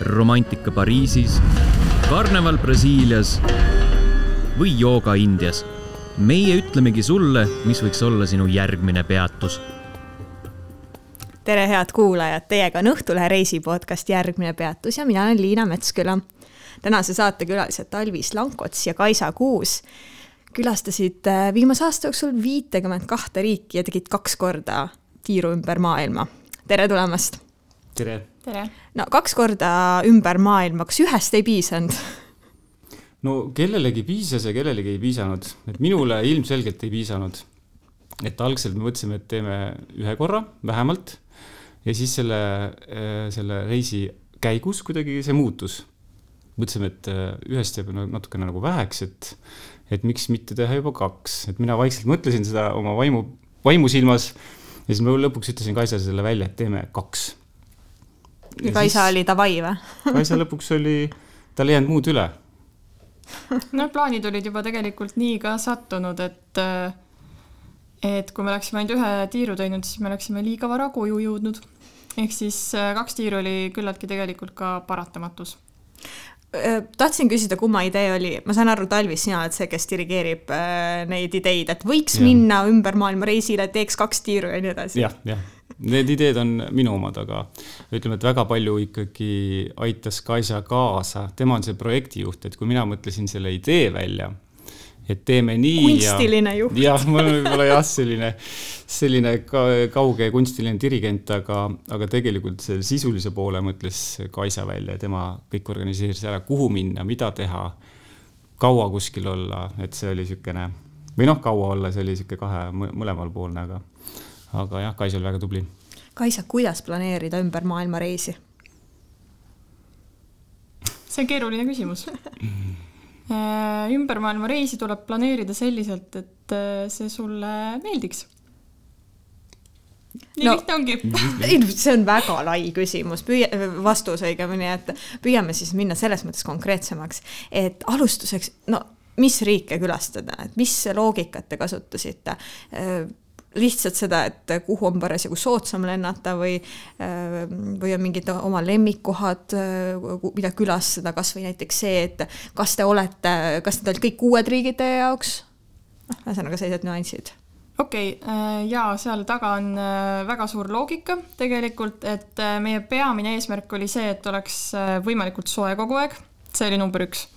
romantika Pariisis, karneval Brasiilias või jooga Indias. meie ütlemegi sulle, mis võiks olla sinu järgmine peatus. tere, head kuulajad, teiega on Õhtulehe reisi podcast Järgmine peatus ja mina olen Liina Metsküla. tänase saate külalised Talvis Lankots ja Kaisa Kuus külastasid äh, viimase aasta jooksul viitekümmet kahte riiki ja tegid kaks korda tiiru ümber maailma. tere tulemast! Tere! tere! no kaks korda ümber maailma, kas ühest ei piisanud? no kellelegi piisas ja kellelegi ei piisanud, et minule ilmselgelt ei piisanud. et algselt me mõtlesime, et teeme ühe korra vähemalt ja siis selle, äh, selle reisi käigus kuidagi see muutus. mõtlesime, et äh, ühest jääb natukene nagu väheks, et, et miks mitte teha juba kaks, et mina vaikselt mõtlesin seda oma vaimu, vaimusilmas ja siis ma lõpuks ütlesin Kaisale selle välja, et teeme kaks. Ja Kaisa siis... oli davai või? Kaisa lõpuks oli, tal ei jäänud muud üle. noh, plaanid olid juba tegelikult nii ka sattunud, et et kui me oleksime ainult ühe tiiru teinud, siis me oleksime liiga vara koju jõudnud. ehk siis kaks tiiru oli küllaltki tegelikult ka paratamatus tahtsin küsida, kumma idee oli, ma saan aru, Talvis, sina oled see, kes dirigeerib äh, neid ideid, et võiks ja. minna ümber maailma reisile, teeks kaks tiiru ja nii edasi ja,. jah, jah, need ideed on minu omad, aga ütleme, et väga palju ikkagi aitas Kaisa kaasa, tema on see projektijuht, et kui mina mõtlesin selle idee välja et teeme nii. kunstiline ja, juht. jah, ma olen võib-olla jah, selline, selline ka, kauge kunstiline dirigent, aga, aga tegelikult selle sisulise poole mõtles Kaisa välja ja tema kõik organiseeris ära, kuhu minna, mida teha, kaua kuskil olla, et see oli niisugune, või noh, kaua olla, see oli niisugune kahe mõlemalpoolne, aga, aga jah, Kaisa oli väga tubli. Kaisa, kuidas planeerida ümber maailma reisi? see on keeruline küsimus Äh, ümber maailma reisi tuleb planeerida selliselt, et äh, see sulle meeldiks. nii no, lihtne ongi. ei noh, see on väga lai küsimus, püüa, vastus õigemini, et püüame siis minna selles mõttes konkreetsemaks, et alustuseks, no mis riike külastada, et mis loogikat te kasutasite? Lihtsalt seda, et kuhu on parasjagu soodsam lennata või, või on mingid oma lemmikkohad, mida külastada, kasvõi näiteks see, et kas te olete, kas need olid kõik uued riigid teie jaoks? noh, ühesõnaga sellised nüansid. Okei okay,, ja seal taga on äh, väga suur loogika tegelikult, et äh, meie peamine eesmärk oli see, et oleks äh, võimalikult soe kogu aeg, see oli number üks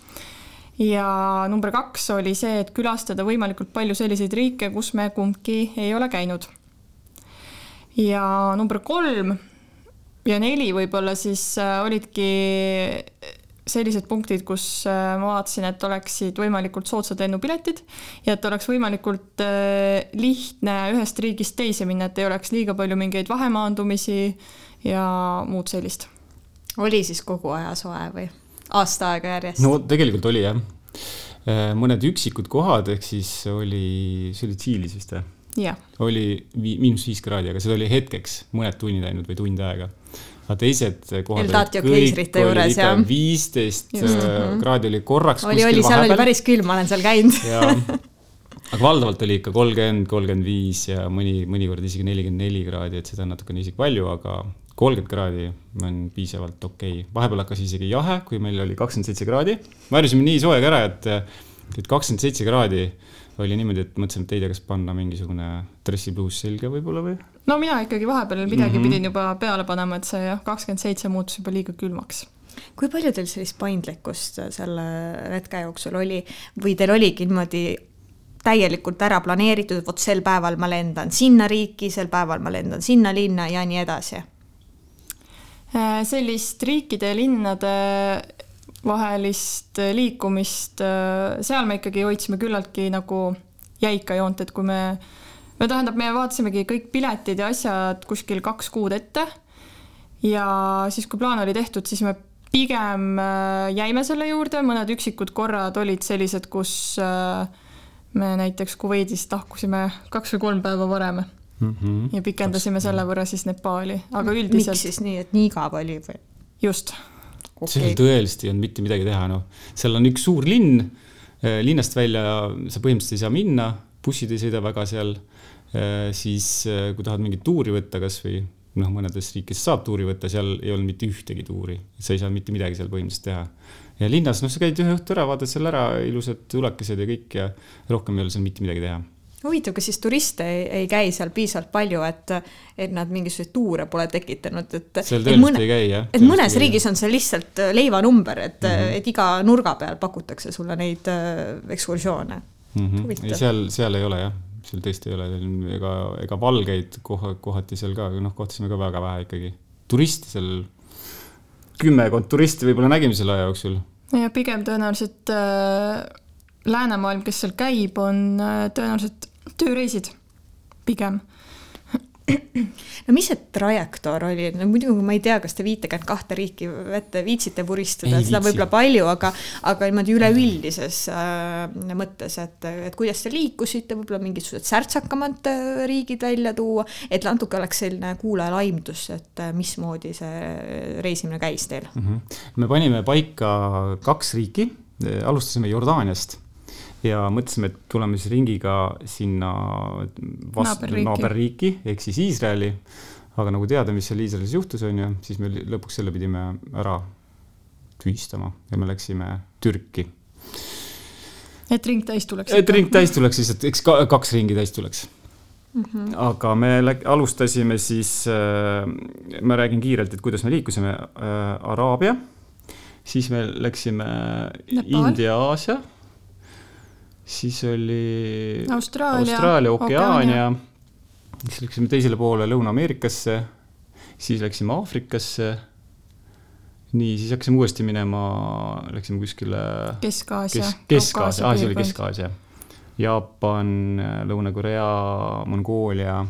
ja number kaks oli see, et külastada võimalikult palju selliseid riike, kus me kumbki ei ole käinud. ja number kolm ja neli võib-olla siis äh, olidki sellised punktid, kus äh, ma vaatasin, et oleksid võimalikult soodsad lennupiletid ja et oleks võimalikult äh, lihtne ühest riigist teise minna, et ei oleks liiga palju mingeid vahemaandumisi ja muud sellist. oli siis kogu aja soe või? Aasta aega järjest? no tegelikult oli jah. Äh, mõned üksikud kohad, ehk siis oli, see oli Tšiilis vist või? oli vi, miinus viis kraadi, aga see oli hetkeks, mõned tunnid ainult või tund aega. aga teised kohad Eldatio keisrite juures, jah. viisteist äh, mhm. kraadi oli korraks oli, oli, seal oli päris külm, ma olen seal käinud aga valdavalt oli ikka kolmkümmend, kolmkümmend viis ja mõni, mõnikord isegi nelikümmend neli kraadi, et seda on natukene isegi palju, aga kolmkümmend kraadi on piisavalt okei okay.. vahepeal hakkas isegi jahe, kui meil oli kakskümmend seitse kraadi. me harjusime nii soojagi ära, et, et kakskümmend seitse kraadi oli niimoodi, et mõtlesime, et ei tea, kas panna mingisugune dressipluus selga võib-olla või. no mina ikkagi vahepeal midagi mm -hmm. pidin juba peale panema, et see jah, kakskümmend seitse muutus juba liiga külmaks kui palju teil sellist paindlikkust selle retke jooksul oli või teil oligi niimoodi täielikult ära planeeritud, et vot sel päeval ma lendan sinna riiki, sel päeval ma lendan sinna linna ja nii edasi? Äh, sellist riikide ja linnade vahelist liikumist, äh, seal me ikkagi hoidsime küllaltki nagu jäika joont, et kui me, no tähendab, me vaatasimegi kõik piletid ja asjad kuskil kaks kuud ette. ja siis, kui plaan oli tehtud, siis me pigem äh, jäime selle juurde, mõned üksikud korrad olid sellised, kus me näiteks Kuveidist lahkusime kaks või kolm päeva varem mm. -hmm. ja pikendasime Kaks... selle võrra siis Nepaali, aga üldiselt. miks siis nii, et nii igav oli või? just okay.. seal tõeliselt ei olnud mitte midagi teha, noh, seal on üks suur linn, äh, linnast välja sa põhimõtteliselt ei saa minna, bussid ei sõida väga seal. Äh, siis äh, kui tahad mingit tuuri võtta kasvõi noh, mõnedes riikides saab tuuri võtta, seal ei olnud mitte ühtegi tuuri, sa ei saa mitte midagi seal põhimõtteliselt teha. ja linnas, noh, sa käid ühe õhtu ära, vaatad seal ära ilusad tulekesed ja kõik ja rohkem ei ole seal mitte midagi teha huvitav, kas siis turiste ei, ei käi seal piisavalt palju, et, et nad mingisuguseid tuure pole tekitanud, et. seal tõenäoliselt ei käi jah. et mõnes riigis on see lihtsalt äh, leivanumber, et mm, -hmm. et iga nurga peal pakutakse sulle neid äh, ekskursioone mm. -hmm. ei, seal, seal ei ole jah, seal tõesti ei ole, ega, ega valgeid koha, kohati seal ka, noh, kohtasime ka väga vähe ikkagi. turiste seal, kümmekond turisti võib-olla nägime selle aja jooksul. ja pigem tõenäoliselt äh, läänemaailm, kes seal käib, on tõenäoliselt tööreisid pigem no mis see trajektoor oli, no muidugi ma ei tea, kas te viitekümmet kahte riiki vette viitsite vuristada, seda võib-olla palju, aga, aga niimoodi üleüldises äh, mõttes, et, et kuidas te liikusite, võib-olla mingisugused särtsakamad äh, riigid välja tuua, et natuke oleks selline kuulajal aimdus, et äh, mismoodi see reisimine käis teil mm? -hmm. me panime paika kaks riiki, alustasime Jordaaniast ja mõtlesime, et tuleme siis ringiga sinna vastu naaberriiki, naaberriiki ehk siis Iisraeli. aga nagu teada, mis seal Iisraelis juhtus, on ju, siis me lõpuks selle pidime ära tühistama ja me läksime Türki. et ring täis tuleks. et ring täis tuleks lihtsalt, eks kaks ringi täis tuleks Mm -hmm. aga me alustasime siis äh,, ma räägin kiirelt, et kuidas me liikusime äh,, Araabia, siis me läksime India-Aasia siis oli Austraalia, Austraalia, Okeaania, siis läksime teisele poole Lõuna-Ameerikasse, siis läksime Aafrikasse. nii, siis hakkasime uuesti minema, läksime kuskile Kesk-Aasia Kesk,. Kesk-Aasia, Aasia oli Kesk-Aasia. Jaapan, Lõuna-Korea, Mongoolia.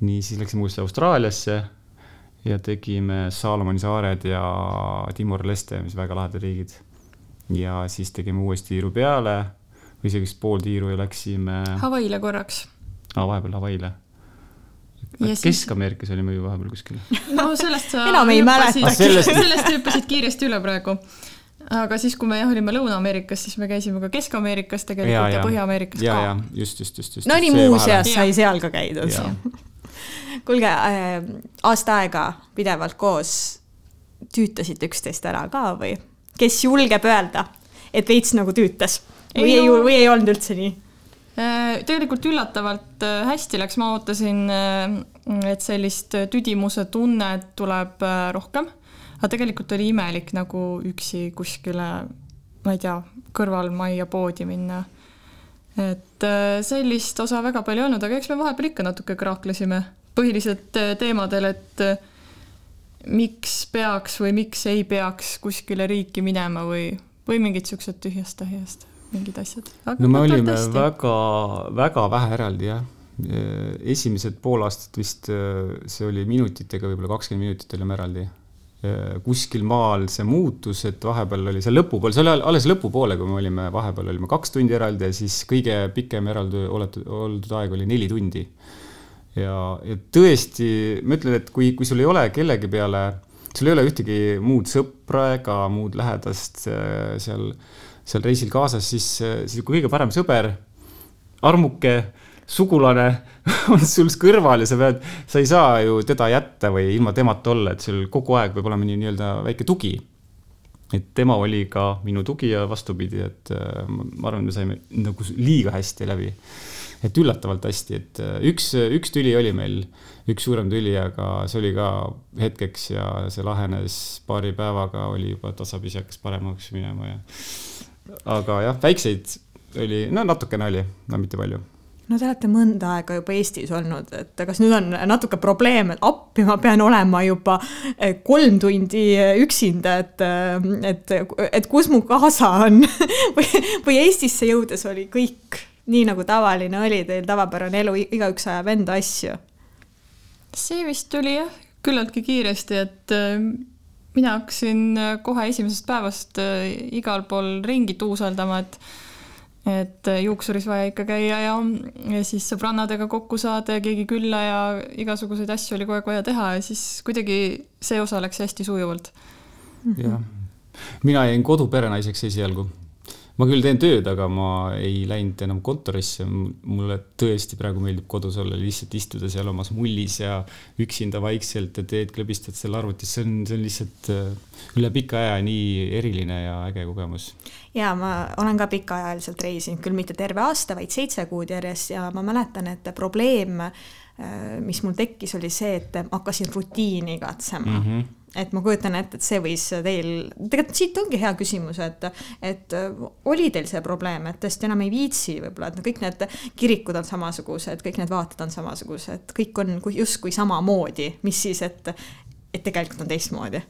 nii, siis läksime uuesti Austraaliasse ja tegime Saalomoni saared ja Timor-Leste, mis väga lahedad riigid ja siis tegime uuesti tiiru peale või isegi vist pool tiiru ja läksime. Hawaii'le korraks. aa, vahepeal Hawaii'le. Kesk-Ameerikas olime ju vahepeal kuskil. no sellest sa enam ei mäleta. Ah, sellest, sellest hüppasid kiiresti üle praegu. aga siis, kui me jah olime Lõuna-Ameerikas, siis me käisime ka Kesk-Ameerikas tegelikult ja, ja, ja Põhja-Ameerikas ka. ja, just, just, just, just. no nii muuseas sai seal ka käidud. kuulge äh,, aasta aega pidevalt koos tüütasite üksteist ära ka või? Kes julgeb öelda, et veits nagu tüütas või ei, või ei olnud üldse nii? Äh, tegelikult üllatavalt äh, hästi läks, ma ootasin, äh, et sellist tüdimuse tunnet tuleb rohkem, aga tegelikult oli imelik nagu üksi kuskile, ma ei tea, kõrvalmajja poodi minna. et sellist osa väga palju ei olnud, aga eks me vahepeal ikka natuke kraaklesime, põhiliselt teemadel, et miks peaks või miks ei peaks kuskile riiki minema või, või mingid siuksed tühjast-tähjast mingid asjad. no me olime hästi. väga, väga vähe eraldi jah. esimesed pool aastat vist see oli minutitega, võib-olla kakskümmend minutit olime eraldi. kuskil maal see muutus, et vahepeal oli see lõpupool, see oli alles lõpupoole, kui me olime, vahepeal olime kaks tundi eraldi ja siis kõige pikem eraldi oletud, oldud aeg oli neli tundi ja, ja tõesti, ma ütlen, et kui, kui sul ei ole kellegi peale, sul ei ole ühtegi muud sõpra ega muud lähedast äh, seal, seal reisil kaasas, siis, siis kui kõige parem sõber, armuke, sugulane on sul kõrval ja sa pead, sa ei saa ju teda jätta või ilma temata olla, et sul kogu aeg peab olema nii-öelda väike tugi. Et tema oli ka minu tugi ja vastupidi, et äh, ma arvan, me saime nagu liiga hästi läbi et üllatavalt hästi, et äh, üks, üks tüli oli meil, üks suurem tüli, aga see oli ka hetkeks ja see lahenes paari päevaga, oli juba tasapisi hakkas paremaks minema ja. aga jah, väikseid oli, no natukene oli, no mitte palju no te olete mõnda aega juba Eestis olnud, et kas nüüd on natuke probleem, et appi ma pean olema juba äh, kolm tundi üksinda, et, äh, et, et kus mu kaasa on või, või Eestisse jõudes oli kõik nii nagu tavaline oli teil tavapärane elu, igaüks ajab enda asju? see vist tuli jah, küllaltki kiiresti, et äh, mina hakkasin äh, kohe esimesest päevast äh, igal pool ringi tuusaldama, et et juuksuris vaja ikka käia ja, ja siis sõbrannadega kokku saada ja keegi külla ja igasuguseid asju oli kogu aeg vaja teha ja siis kuidagi see osa läks hästi sujuvalt. jah, mina jäin koduperenaiseks esialgu ma küll teen tööd, aga ma ei läinud enam kontorisse. mulle tõesti praegu meeldib kodus olla, lihtsalt istuda seal omas mullis ja üksinda vaikselt ja teed klõbistad seal arvutis, see on, see on lihtsalt äh, üle pika aja nii eriline ja äge kogemus. ja ma olen ka pikaajaliselt reisinud, küll mitte terve aasta, vaid seitse kuud järjest ja ma mäletan, et probleem, äh, mis mul tekkis, oli see, et hakkasin rutiini katsema mm. -hmm et ma kujutan ette, et see võis teil, tegelikult siit ongi hea küsimus, et, et oli teil see probleem, et tõesti enam ei viitsi võib-olla, et kõik need kirikud on samasugused, kõik need vaated on samasugused, kõik on justkui samamoodi, mis siis, et, et tegelikult on teistmoodi?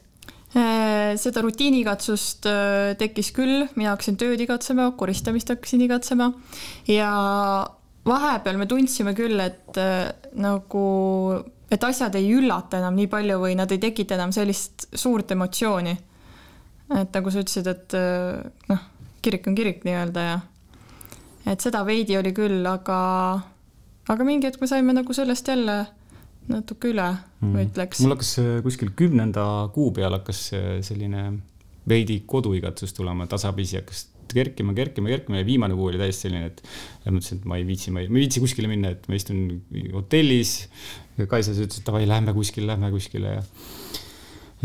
Äh, seda rutiinikatsust äh, tekkis küll, mina hakkasin tööd igatsema, koristamist hakkasin igatsema ja vahepeal me tundsime küll, et äh, nagu et asjad ei üllata enam nii palju või nad ei tekita enam sellist suurt emotsiooni. et nagu sa ütlesid, et äh, noh, kirik on kirik nii-öelda ja et seda veidi oli küll, aga, aga mingi hetk me saime nagu sellest jälle natuke üle mm., ma ütleks. mul hakkas kuskil kümnenda kuu peal hakkas selline veidi koduigatsus tulema, tasapisi hakkas kerkima, kerkima, kerkima ja viimane kuu oli täiesti selline, et mõtlesin, et ma ei viitsi, ma ei, ma ei viitsi kuskile minna, et ma istun hotellis. Kaisa siis ütles, et davai, lähme kuskile, lähme kuskile ja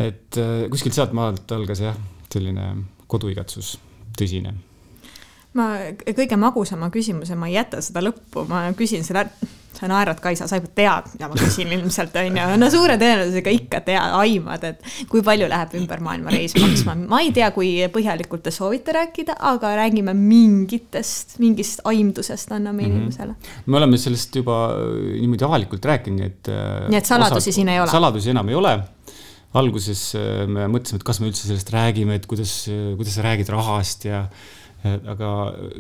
et äh, kuskilt sealt maalt algas jah, selline koduigatsus, tõsine. Ma kõige magusama küsimuse, ma ei jäta seda lõppu, ma küsin selle sa naerad, Kaisa, sa juba tead, mida ma küsin ilmselt on ju, no suure tõenäosusega ikka tead, aimad, et kui palju läheb ümber maailma reis maksma. ma ei tea, kui põhjalikult te soovite rääkida, aga räägime mingitest, mingist aimdusest anname mm -hmm. inimesele. me oleme sellest juba äh, niimoodi avalikult rääkinud, nii et. Äh, nii et saladusi osad, siin ei ole? saladusi enam ei ole alguses äh, me mõtlesime, et kas me üldse sellest räägime, et kuidas, kuidas sa räägid rahast ja aga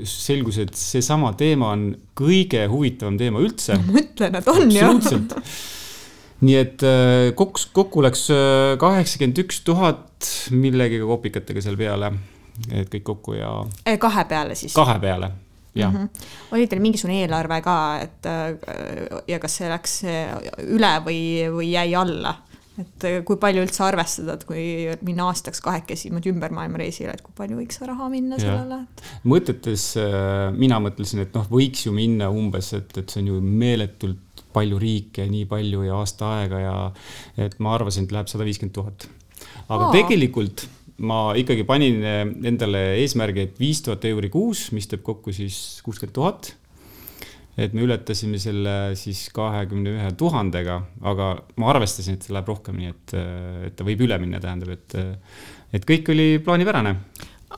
selgus, et seesama teema on kõige huvitavam teema üldse. ma mõtlen, et on ju. nii et äh, kokku, kokku läks äh, kaheksakümmend üks tuhat millegagi kopikatega seal peale, et kõik kokku ja. Kahe peale siis? kahe peale jah mm -hmm.. oli teil mingisugune eelarve ka, et ja kas see läks üle või, või jäi alla? Et äh, kui palju üldse arvestada, et kui minna aastaks kahekesi niimoodi ümber maailma reisile, et kui palju võiks raha minna sellele? mõtetes äh, mina mõtlesin, et noh, võiks ju minna umbes, et, et see on ju meeletult palju riike, nii palju ja aasta aega ja et ma arvasin, et läheb sada viiskümmend tuhat. aga Aa. tegelikult ma ikkagi panin endale eesmärgi, et viis tuhat euri kuus, mis teeb kokku siis kuuskümmend tuhat et me ületasime selle siis kahekümne ühe tuhandega, aga ma arvestasin, et see läheb rohkem, nii et, et ta võib üle minna, tähendab, et, et kõik oli plaanipärane.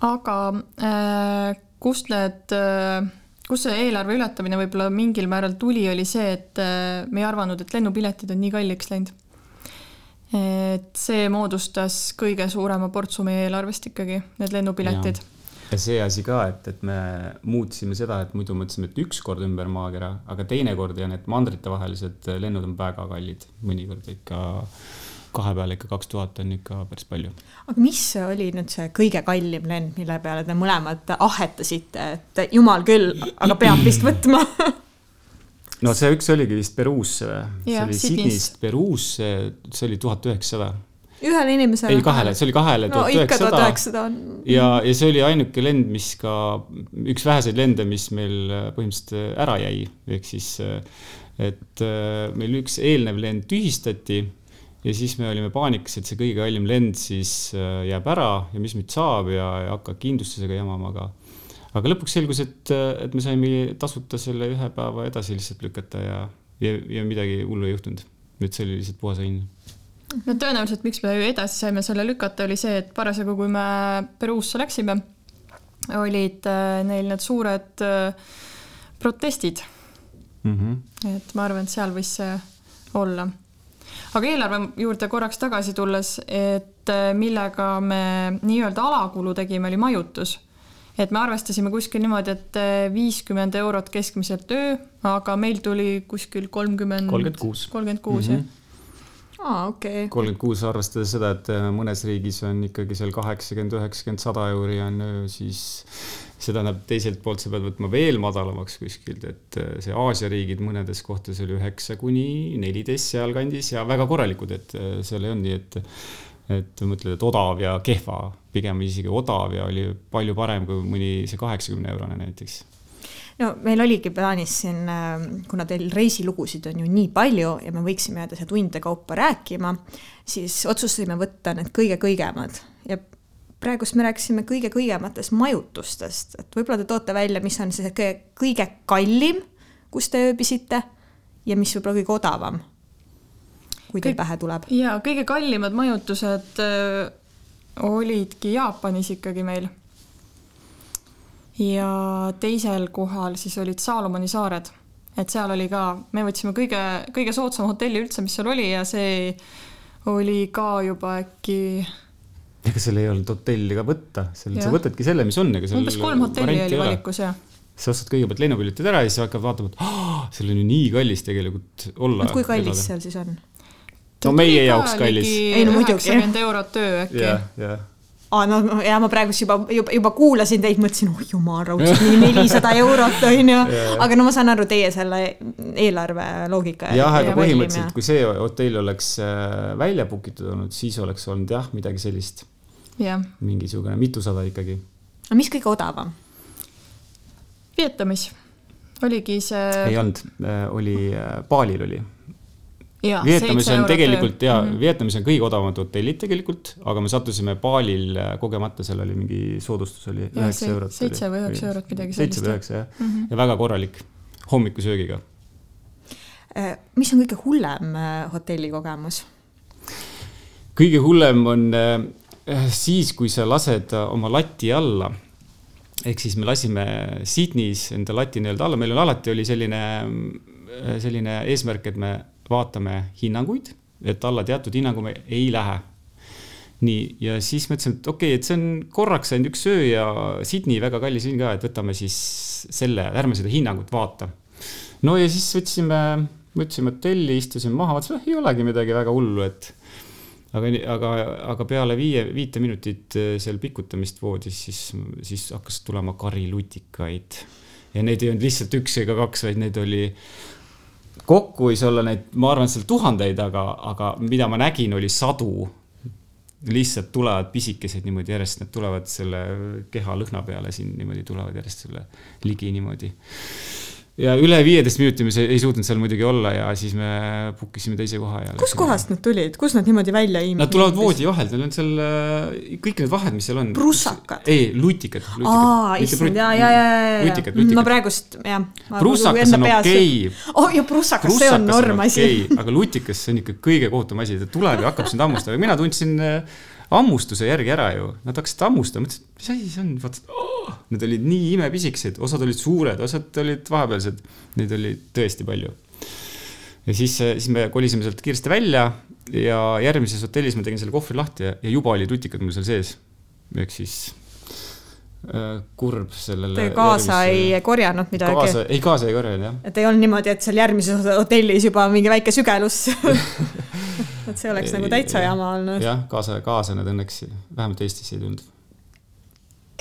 aga äh, kust need äh,, kust see eelarve ületamine võib-olla mingil määral tuli, oli see, et äh, me ei arvanud, et lennupiletid on nii kalliks läinud. et see moodustas kõige suurema portsu meie eelarvest ikkagi, need lennupiletid ja see asi ka, et, et me muutsime seda, et muidu mõtlesime, et üks kord ümber maakera, aga teinekord ja need mandritevahelised lennud on väga kallid, mõnikord ikka kahe peale ikka kaks tuhat on ikka päris palju. aga mis oli nüüd see kõige kallim lend, mille peale te mõlemad ahetasite, et jumal küll, aga peab vist võtma no see üks oligi vist Peruusse või? see oli Sydneyst Peruusse, see oli tuhat üheksasada ühele inimesele? ei, kahele, see oli kahele tuhat üheksasada. ja, ja see oli ainuke lend, mis ka, üks väheseid lende, mis meil äh, põhimõtteliselt ära jäi, ehk siis äh, et äh, meil üks eelnev lend tühistati ja siis me olime paanikas, et see kõige kallim lend siis jääb ära ja mis nüüd saab ja, ja hakkab kindlustusega jamama, aga aga lõpuks selgus, et, et me saime tasuta selle ühe päeva edasi lihtsalt lükata ja, ja, ja midagi hullu ei juhtunud. et see oli lihtsalt puhas õnn no tõenäoliselt, miks me edasi saime selle lükata, oli see, et parasjagu, kui me Peruusse läksime, olid äh, neil need suured äh, protestid mm. -hmm. et ma arvan, et seal võis see olla. aga eelarve juurde korraks tagasi tulles, et äh, millega me nii-öelda alakulu tegime, oli majutus et me arvestasime kuskil niimoodi, et viiskümmend eurot keskmiselt öö, aga meil tuli kuskil kolmkümmend. kolmkümmend kuus. kolmkümmend kuus, jah aa, okei. okay.. kolmkümmend kuus, arvestades seda, et äh, mõnes riigis on ikkagi seal kaheksakümmend, üheksakümmend, sada euri on siis see tähendab, teiselt poolt sa pead võtma veel madalamaks kuskilt, et äh, see Aasia riigid mõnedes kohtades oli üheksa kuni neliteist sealkandis ja väga korralikud, et äh, seal ei olnud nii, et et mõtled, et odav ja kehva, pigem isegi odav ja oli palju parem kui mõni see kaheksakümne eurone näiteks no meil oligi plaanis siin, kuna teil reisilugusid on ju nii palju ja me võiksime jääda siia tunde kaupa rääkima, siis otsustasime võtta need kõige-kõigemad ja praegust me rääkisime kõige kõigematest majutustest, et võib-olla te toote välja, mis on see kõige, kõige kallim, kus te ööbisite ja mis võib-olla kõige odavam, kui teil pähe tuleb. ja kõige kallimad majutused äh, olidki Jaapanis ikkagi meil. Ja teisel kohal siis olid Saalomoni saared, et seal oli ka, me võtsime kõige, kõige soodsam hotelli üldse, mis seal oli ja see oli ka juba äkki ega seal ei olnud hotelli ka võtta, seal sa Jah. võtadki selle, mis on, ega seal umbes kolm hotelli oli valikus ja sa ostad kõigepealt lennupiletid ära ja siis hakkad vaatama, et "Aa, seal on ju nii kallis tegelikult olla. kui kallis seal siis on? no meie jaoks kallis. Ei, no muidugi. üheksakümmend eurot öö äkki jah, jah aa, no ja ma praegust juba, juba, juba kuulasin teid, mõtlesin, oh jumal, raudselt nii nelisada eurot on ju. aga no ma saan aru teie selle eelarve loogika. jah, aga põhimõtteliselt, kui see hotell oleks äh, välja book itud olnud, siis oleks olnud jah, midagi sellist, mingisugune mitusada ikkagi. aga mis kõige odavam? Vietnamis oligi see ei olnud, oli, Balil oli. Vietnamis seitse on tegelikult ja Mhm. Vietnamis on kõige odavamad hotellid tegelikult, aga me sattusime Balil äh, kogemata, seal oli mingi soodustus oli üheksa eurot. seitse või üheksa eurot, midagi seitse sellist, või jah. üheksa jah mm, -hmm. ja väga korralik hommikusöögiga. Äh, mis on kõige hullem äh, hotellikogemus? kõige hullem on siis, kui sa lased oma lati alla. ehk siis me lasime Sydneys enda lati nii-öelda alla, meil on alati oli selline, selline eesmärk, et me vaatame hinnanguid, et alla teatud hinnangu me ei lähe. nii, ja siis mõtlesime, et okei okay,, et see on korraks ainult üks öö ja Sydney väga kallis linn ka, et võtame siis selle, ärme seda hinnangut vaata. no ja siis võtsime, võtsime hotelli, istusime maha, vaatasime, ei olegi midagi väga hullu, et aga, aga, aga peale viie, viite minutit äh, seal pikutamist voodis, siis, siis hakkas tulema karilutikaid. ja neid ei olnud lihtsalt üks ega kaks, vaid neid oli, kokku võis olla neid, ma arvan, seal tuhandeid, aga, aga mida ma nägin, oli sadu. lihtsalt tulevad pisikesed niimoodi järjest, need tulevad selle keha lõhna peale siin niimoodi tulevad järjest selle ligi niimoodi ja üle viieteist minuti me ei suutnud seal muidugi olla ja siis me book isime teise koha ja. kuskohast nad tulid, kus nad niimoodi välja iim-? Nad tulevad voodi vahelt, neil on seal äh, kõik need vahed, mis seal on. Prussakad? ei, lutikad, lutikad. aa, issand, ja, ja, ja, ja, ja ma praegust, jah. prussakas on okei. oh ja prussakas, see on norm asi. aga lutikas, see on ikka kõige kohutavam asi, ta tuleb ja hakkab sind hammustama, mina tundsin äh, hammustuse järgi ära ju, nad hakkasid hammustama, mõtlesin, mis asi see on, vaatasin oh!, need olid nii imepisikesed, osad olid suured, osad olid vahepealsed, neid oli tõesti palju. ja siis, siis me kolisime sealt kiiresti välja ja järgmises hotellis ma tegin selle kohvri lahti ja, ja juba olid lutikad mul seal sees. ehk siis kurb sellele. Te kaasa ei korjanud midagi kaasa, ei kaasa ei korjanud jah. et ei olnud niimoodi, et seal järgmises hotellis juba mingi väike sügelus et see oleks nagu täitsa jama olnud. jah, kaasa, kaasa nad õnneks vähemalt Eestisse ei tulnud.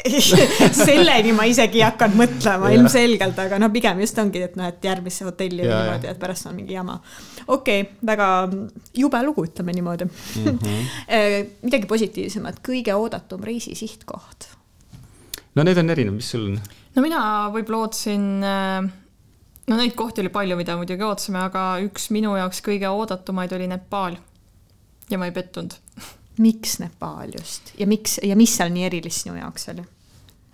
selleni ma isegi ei hakanud mõtlema ilmselgelt, aga no pigem just ongi, et noh, et järgmisse hotelli või Ja, niimoodi, et pärast on mingi jama. okei okay,, väga jube lugu, ütleme niimoodi mm. -hmm. midagi positiivsemat, kõige oodatum reisi sihtkoht. No need on erinevad, mis sul on? no mina võib-olla ootasin, no neid kohti oli palju, mida muidugi ootasime, aga üks minu jaoks kõige oodatumaid oli Nepaal. ja ma ei pettunud. miks Nepaal just ja miks ja mis seal nii erilist sinu jaoks oli?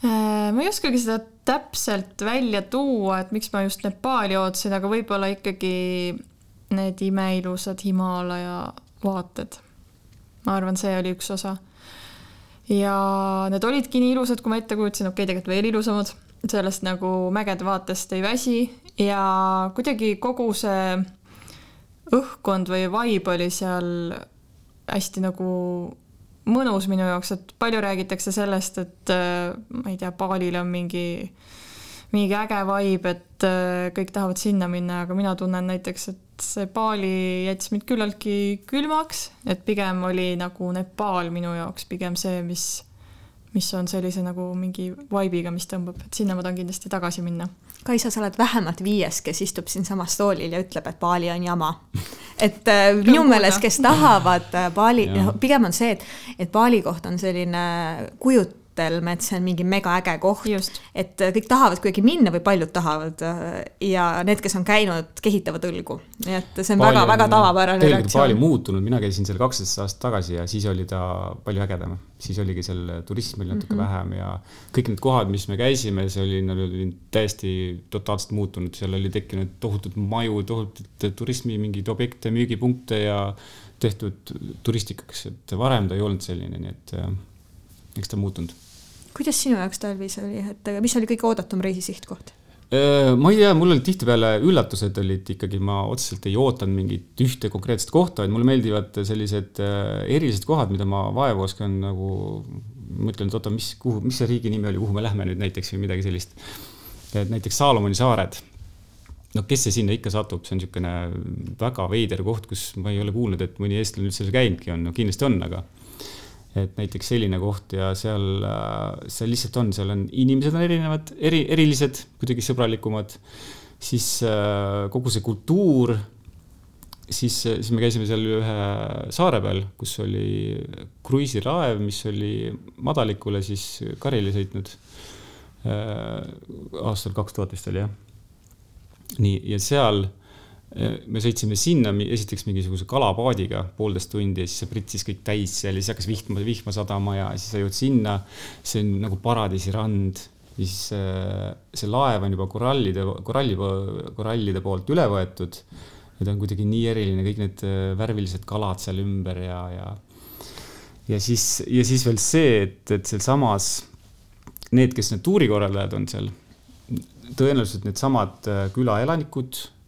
Äh, ma ei oskagi seda täpselt välja tuua, et miks ma just Nepaali ootasin, aga võib-olla ikkagi need imeilusad Himalaja vaated. ma arvan, see oli üks osa. Ja need olidki nii ilusad, kui ma ette kujutasin, okei okay,, tegelikult veel ilusamad, sellest nagu mägede vaatest ei väsi. Ja kuidagi kogu see õhkkond või vibe oli seal hästi nagu mõnus minu jaoks, et palju räägitakse sellest, et äh, ma ei tea, Balil on mingi, mingi äge vibe, et äh, kõik tahavad sinna minna, aga mina tunnen näiteks, et see Bali jättis mind küllaltki külmaks, et pigem oli nagu Nepaal minu jaoks pigem see, mis, mis on sellise nagu mingi vibe'iga, mis tõmbab, et sinna ma tahan kindlasti tagasi minna. Kaisa, sa oled vähemalt viies, kes istub siinsamas toolil ja ütleb, et Bali on jama. et äh, minu meelest, kes tahavad äh, Bali, noh, pigem on see, et, et Bali koht on selline kujut-, mõttelme, et see on mingi megaäge koht. et äh, kõik tahavad kuidagi minna või paljud tahavad äh, ja need, kes on käinud, kehitavad õlgu. nii et see on väga-väga tavapärane reaktsioon. tegelikult Bali muutunud, mina käisin seal kaksteist aastat tagasi ja siis oli ta palju ägedam. siis oligi seal turismi oli natuke mm -hmm. vähem ja kõik need kohad, mis me käisime, see oli, nad olid täiesti totaalselt muutunud, seal oli tekkinud tohutud maju, tohutud turismi mingeid objekte, müügipunkte ja tehtud turistikaks, et varem ta ei olnud selline, nii et äh, eks ta on muutunud kuidas sinu jaoks talvis oli, et mis oli kõige oodatum reisi sihtkoht? Ma ei tea, mul olid tihtipeale üllatused olid ikkagi, ma otseselt ei ootanud mingit ühte konkreetset kohta, et mulle meeldivad sellised erilised kohad, mida ma vaevu oskan nagu, mõtlen, et oota, mis, kuhu, mis see riigi nimi oli, kuhu me lähme nüüd näiteks või midagi sellist. et näiteks Saalomoni saared. no kes see sinna ikka satub, see on niisugune väga veider koht, kus ma ei ole kuulnud, et mõni eestlane üldse seal käinudki on, no kindlasti on, aga et näiteks selline koht ja seal, äh, seal lihtsalt on, seal on, inimesed on erinevad, eri, erilised, kuidagi sõbralikumad, siis äh, kogu see kultuur, siis, siis me käisime seal ühe saare peal, kus oli kruiisilaev, mis oli madalikule siis karile sõitnud äh,. aastal kaks tuhat vist oli jah. nii, ja seal me sõitsime sinna esiteks mingisuguse kalapaadiga poolteist tundi ja siis see pritsis kõik täis seal ja siis hakkas vihma, vihma sadama ja siis sa jõud sinna. see on nagu paradiisirand ja siis äh, see laev on juba korallide, koralli, korallide poolt üle võetud. ja ta on kuidagi nii eriline, kõik need äh, värvilised kalad seal ümber ja, ja. ja siis, ja siis veel see, et, et sealsamas need, kes need tuurikorraldajad on seal, tõenäoliselt needsamad äh, külaelanikud Äh,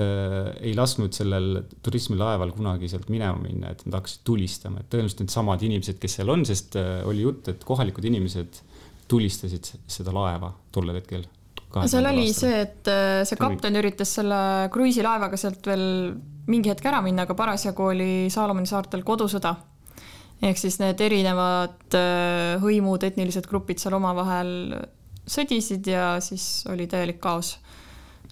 ei lasknud sellel turismilaeval kunagi sealt minema minna, et nad hakkasid tulistama, et tõenäoliselt needsamad inimesed, kes seal on, sest äh, oli jutt, et kohalikud inimesed tulistasid seda laeva tollel hetkel. seal oli aastal. see, et äh, see kapten üritas selle kruiisilaevaga sealt veel mingi hetk ära minna, aga parasjagu oli Saalomoni saartel kodusõda. ehk siis need erinevad hõimud, etnilised grupid seal omavahel sõdisid ja siis oli täielik kaos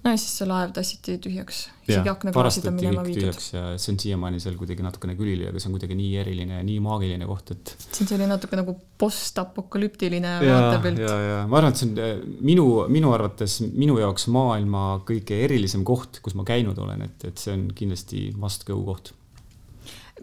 no ja siis see laev tassiti tühjaks, isegi aknaklaasid on minema viidud. ja see on siiamaani seal kuidagi natukene külili, aga see on kuidagi nii eriline ja nii maagiline koht, et. see on selline natuke nagu postapokalüptiline vaatepilt. ja, ja ma arvan, et see on eh, minu, minu arvates minu jaoks maailma kõige erilisem koht, kus ma käinud olen, et, et see on kindlasti must go koht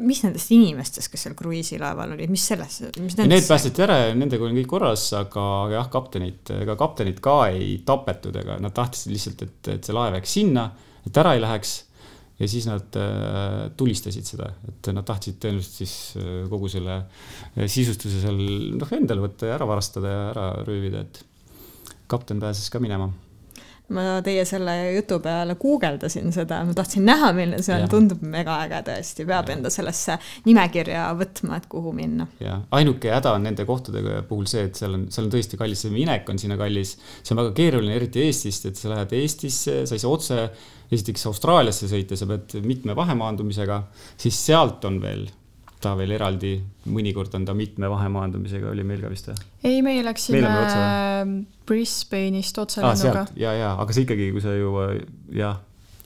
mis nendest inimestest, kes seal kruiisilaeval olid, mis selles, mis nendest Need päästeti ära ja nendega oli kõik korras, aga jah, kaptenit, ega kaptenit ka ei tapetud, ega nad tahtsid lihtsalt, et, et see laev jääks sinna, et ära ei läheks. ja siis nad äh, tulistasid seda, et nad tahtsid tõenäoliselt siis äh, kogu selle äh, sisustuse seal noh, endale võtta ja ära varastada ja ära röövida, et kapten pääses ka minema ma teie selle jutu peale guugeldasin seda, ma tahtsin näha, milline see on, tundub mega äge tõesti, peab ja. enda sellesse nimekirja võtma, et kuhu minna. jah, ainuke häda on nende kohtadega puhul see, et seal on, seal on tõesti kallis, see minek on sinna kallis. see on väga keeruline, eriti Eestist, et sa lähed Eestisse, sa ei saa otse esiteks Austraaliasse sõita, sa pead mitme vahemaandumisega, siis sealt on veel ta veel eraldi, mõnikord on ta mitme vahemaandumisega, oli meil ka vist või? ei, meie läksime Brisbane'ist otselennuga ah,. ja, ja, aga see ikkagi, kui sa juba jah,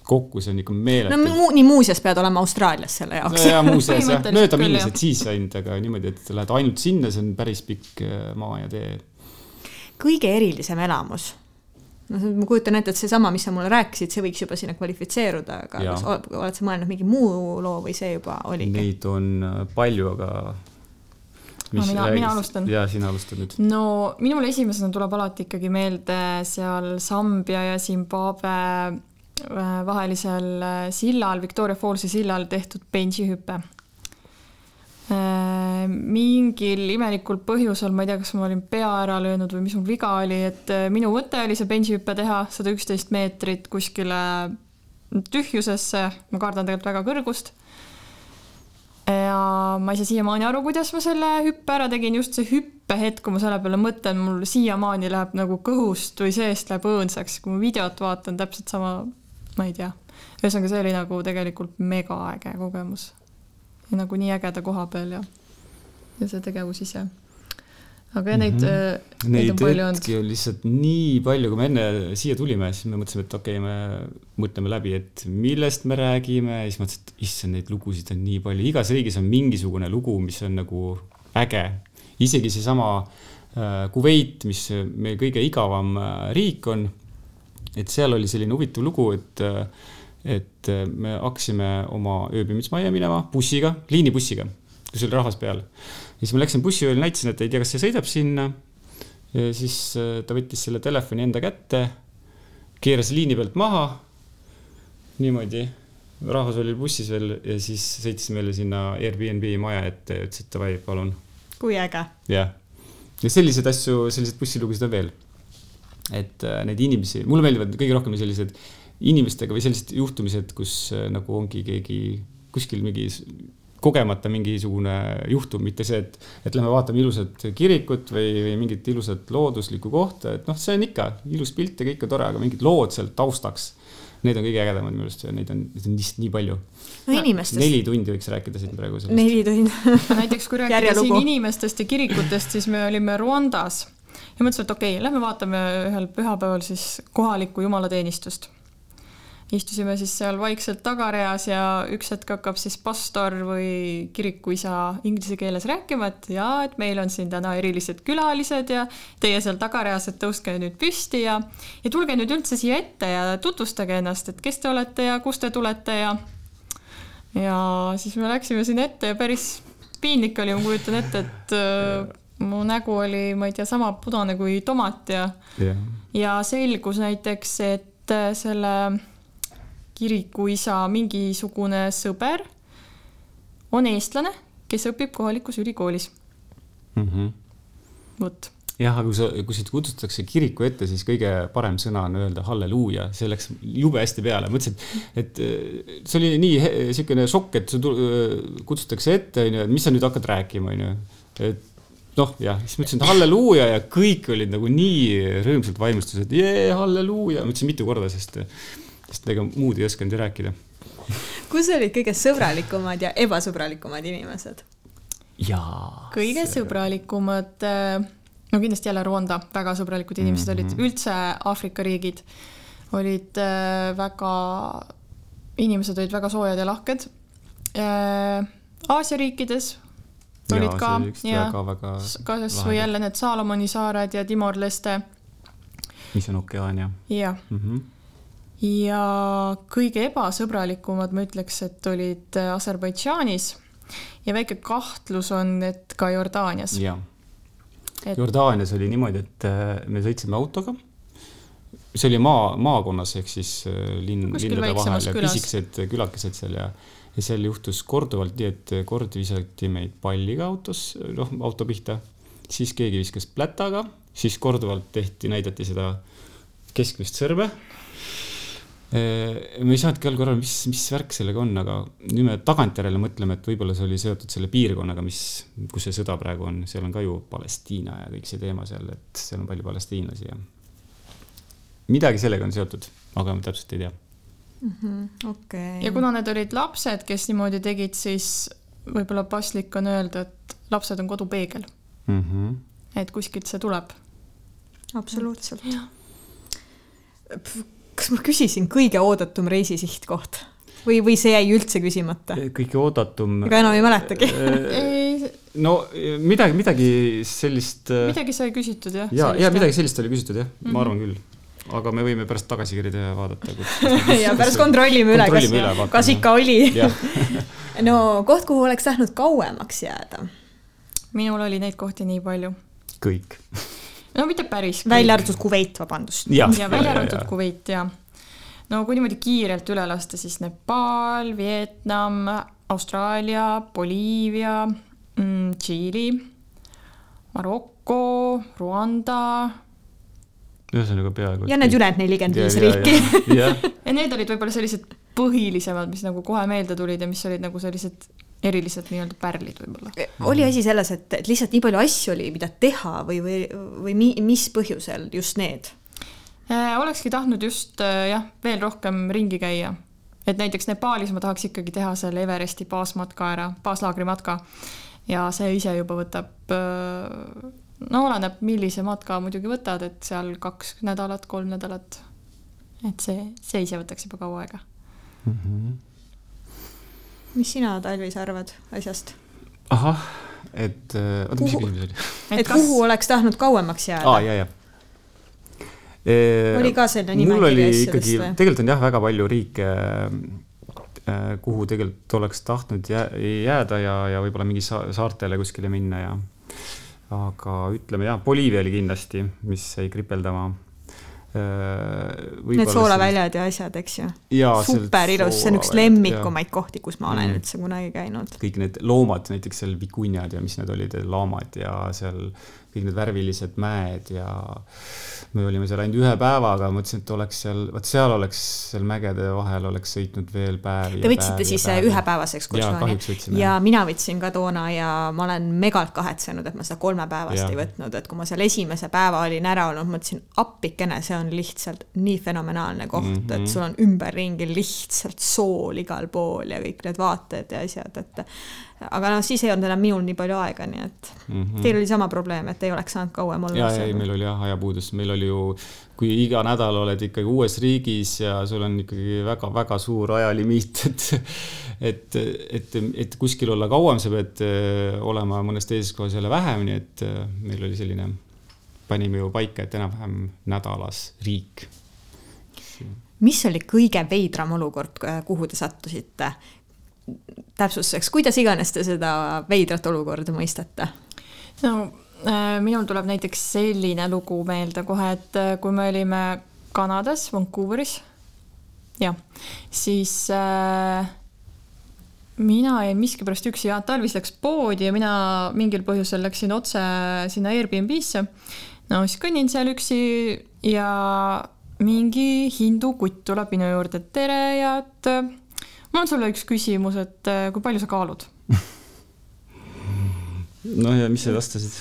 kokku see on ikka meeletu. no mu, nii muuseas pead olema Austraalias selle jaoks. no jaa, muuseas jah, mööda minnes, et siis ainult, aga niimoodi, et lähed ainult sinna, see on päris pikk äh, maa ja tee. kõige erilisem elamus noh, ma kujutan ette, et seesama, mis sa mulle rääkisid, see võiks juba sinna kvalifitseeruda, aga ja. kas oled sa mõelnud mingi muu loo või see juba oligi? Neid on äh, palju, aga no mina, mina alustan. jaa, sina alustad nüüd. no minul esimesena tuleb alati ikkagi meelde seal Sambia ja Zimbabwe äh, vahelisel äh, sillal, Victoria Fallsi sillal tehtud bensihüpe mingil imelikul põhjusel, ma ei tea, kas ma olin pea ära löönud või mis mul viga oli, et äh, minu mõte oli see bensihüpe teha sada üksteist meetrit kuskile tühjusesse, ma kardan tegelikult väga kõrgust. ja ma ei saa siiamaani aru, kuidas ma selle hüppe ära tegin, just see hüppehetk, kui ma selle peale mõtlen, mul siiamaani läheb nagu kõhust või seest läheb õõnsaks, kui ma videot vaatan, täpselt sama, ma ei tea. ühesõnaga, see oli nagu tegelikult mega äge kogemus nagu nii ägeda koha peal ja, ja see tegevus ise. aga neid mm, -hmm. neid, neid on palju olnud. hetki on lihtsalt nii palju, kui me enne siia tulime, siis me mõtlesime, et okei okay,, me mõtleme läbi, et millest me räägime ja siis mõtlesin, et issand, neid lugusid on nii palju, igas riigis on mingisugune lugu, mis on nagu äge. isegi seesama äh, Kuveit, mis meie kõige igavam äh, riik on, et seal oli selline huvitav lugu, et äh, et me hakkasime oma ööbimismajja minema bussiga, liinibussiga, kus oli rahvas peal ja siis ma läksin bussijuhile, näitasin, et ei tea, kas see sõidab sinna. ja siis äh, ta võttis selle telefoni enda kätte, keeras liini pealt maha. niimoodi, rahvas oli bussis veel ja siis sõitis meile sinna Airbnb maja ette ja ütles, et davai, palun. kui äge. jah, ja selliseid asju, selliseid bussilugusid on veel. et äh, neid inimesi, mulle meeldivad kõige rohkem sellised inimestega või sellised juhtumised, kus äh, nagu ongi keegi kuskil mingi kogemata mingisugune juhtum, mitte see, et, et lähme vaatame ilusat kirikut või, või mingit ilusat looduslikku kohta, et noh, see on ikka ilus pilt ja kõik on tore, aga mingid lood seal taustaks. Need on kõige ägedamad minu arust ja neid on, neid on lihtsalt nii palju. no inimestest. neli tundi võiks rääkida siin praegu sellest. neli tundi näiteks kui rääkida siin inimestest ja kirikutest, siis me olime Rwandas ja mõtlesime, et okei okay,, lähme vaatame ühel pühapäeval siis kohalikku jumalateenistust istusime siis seal vaikselt tagareas ja üks hetk hakkab siis pastor või kirikuisa inglise keeles rääkima, et jaa, et meil on siin täna erilised külalised ja teie seal tagareas, et tõuske nüüd püsti ja ja tulge nüüd üldse siia ette ja tutvustage ennast, et kes te olete ja kust te tulete ja ja siis me läksime sinna ette ja päris piinlik oli, ma kujutan ette, et äh, mu nägu oli, ma ei tea, sama pudane kui tomat ja yeah. ja selgus näiteks, et äh, selle kirikuisa mingisugune sõber on eestlane, kes õpib kohalikus ülikoolis. Mm -hmm.. vot. Jah, aga kui sa, kui sind kutsutakse kiriku ette, siis kõige parem sõna on öelda halleluuja, see läks jube hästi peale, mõtlesin, et, see oli nii niisugune šokk, et kutsutakse ette, onju, et mis sa nüüd hakkad rääkima, onju. et noh, jah, siis ma ütlesin halleluuja ja kõik olid nagu nii rõõmsalt vaimustuses, et jee, halleluuja, ma ütlesin mitu korda, sest sest ega muud ei osanud ju rääkida. kus olid kõige sõbralikumad ja ebasõbralikumad inimesed? jaa. kõige see... sõbralikumad, äh, no kindlasti jälle Rwanda, väga sõbralikud inimesed mm -hmm. olid, mhm. üldse Aafrika riigid olid äh, väga, inimesed olid väga soojad ja lahked. Äh, Aasia riikides olid ja, ka ja kas või jälle need Saalomoni saared ja Timor-Leste. mis on Okeaania. jah mm -hmm ja kõige ebasõbralikumad, ma ütleks, et olid äh, Aserbaidžaanis. Ja väike kahtlus on, et ka Jordaanias. jah. Jordaanias oli niimoodi, et äh, me sõitsime autoga. see oli maa, maakonnas ehk siis äh, linn, linnade vahel ja pisikesed külakesed seal ja, ja seal juhtus korduvalt nii, et kord visati meid palliga autos, noh, auto pihta, siis keegi viskas plätaga, siis korduvalt tehti, näidati seda keskmist sõrme Me ei saanudki algul aru, mis, mis värk sellega on, aga nüüd me tagantjärele mõtleme, et võib-olla see oli seotud selle piirkonnaga, mis, kus see sõda praegu on, seal on ka ju Palestiina ja kõik see teema seal, et seal on palju palestiinlasi ja midagi sellega on seotud, aga ma täpselt ei tea. -hmm, okay. ja kuna need olid lapsed, kes niimoodi tegid, siis võib-olla paslik on öelda, et lapsed on kodupeegel mm. -hmm. et kuskilt see tuleb. absoluutselt kas ma küsisin kõige oodatum reisisihtkoht või, või see jäi üldse küsimata? kõige oodatum. ega enam ei mäletagi no midagi, midagi sellist. Äh, midagi sai küsitud jah. ja, ja midagi sellist oli küsitud jah mm, -hmm. ma arvan küll aga me võime pärast tagasikiri teha ja vaadata. ja pärast kontrollime üle, kas, kas ikka oli no koht, kuhu oleks tahtnud kauemaks jääda? minul oli neid kohti nii palju. kõik no mitte päris. välja arvatud Kuveit, vabandust. ja, ja välja arvatud Kuveit ja no kui niimoodi kiirelt üle lasta, siis Nepal, Vietnam, Austraalia, Boliivia mm,, Tšiili, Maroko, Rwanda. ühesõnaga peaaegu. ja need ülejäänud nelikümmend viis riiki. ja need olid võib-olla sellised põhilisemad, mis nagu kohe meelde tulid ja mis olid nagu sellised erilised nii-öelda pärlid võib-olla. oli asi selles, et, et lihtsalt nii palju asju oli, mida teha või, või, või mi, mis põhjusel just need äh,? olekski tahtnud just äh, jah, veel rohkem ringi käia. et näiteks Nepaalis ma tahaks ikkagi teha selle Everesti baasmatka ära, baaslaagri matka. ja see ise juba võtab äh, no oleneb, millise matka muidugi võtad, et seal kaks nädalat, kolm nädalat. et see, see ise võtaks juba kaua aega mm. -hmm. Mis sina, Talvis, arvad asjast? ahah, et äh, oota, mis see küsimus oli? et, kas... kuhu oleks tahtnud kauemaks jääda? aa, ja, ja oli ka selline nimekiri asjadest või? tegelikult on jah, väga palju riike, äh, kuhu tegelikult oleks tahtnud jääda ja, ja võib-olla mingi saartele kuskile minna ja aga ütleme jah, Boliivia oli kindlasti, mis jäi kripeldama Äh, Need soolaväljad ja asjad, eks ju. super ilus, see on üks lemmikumaid kohti, kus ma olen mm. üldse kunagi käinud. kõik need loomad, näiteks seal vikunjad ja mis need olid, laamad ja seal kõik need värvilised mäed ja me olime seal ainult ühe päevaga, mõtlesin, et oleks seal, vot seal oleks seal mägede vahel oleks sõitnud veel päevi. Te võtsite siis ühepäevase ekskursiooni? ja mina võtsin ka toona ja ma olen megalt kahetsenud, et ma seda kolmepäevast ei võtnud, et kui ma seal esimese päeva olin ära olnud, mõtlesin appikene, see on lihtsalt nii fenomenaalne koht mm, -hmm. et mhm. sul on ümberringi lihtsalt sool igal pool ja kõik need vaated ja asjad, et aga noh, siis ei olnud enam minul nii palju aega, nii et mm -hmm. teil oli sama probleem, et ei oleks saanud kauem olla. ja, ei, meil oli jah ajapuudus, meil oli ju, kui iga nädal oled ikkagi uues riigis ja sul on ikkagi väga-väga suur ajalimiit, et et, et, et kuskil olla kauem, sa pead äh, olema mõnes teises kohas jälle vähem, nii et äh, meil oli selline, panime ju paika, et enam-vähem nädalas riik mis oli kõige veidram olukord, kuhu te sattusite? Täpsustuseks, kuidas iganes te seda veidrat olukorda mõistate? no äh, minul tuleb näiteks selline lugu meelde kohe, et äh, kui me olime Kanadas, Vancouveris, jah, siis äh, mina jäin miskipärast üksi, Jaat Talvis läks poodi ja mina mingil põhjusel läksin otse sinna Airbnb-sse. no siis kõnnin seal üksi ja mingi hindu kutt tuleb minu juurde, et tere ja et mul on sulle üks küsimus, et äh, kui palju sa kaalud? noh, ja mis sa vastasid?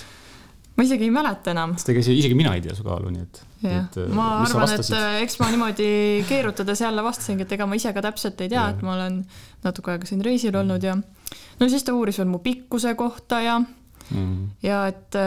ma isegi ei mäleta enam. sest ega isegi mina ei tea su kaalu, nii et. jah, äh, ma arvan, et äh, eks ma niimoodi keerutades jälle vastasingi, et ega ma ise ka täpselt ei tea, et ma olen natuke aega siin reisil olnud ja no siis ta uuris veel mu pikkuse kohta ja mm., ja et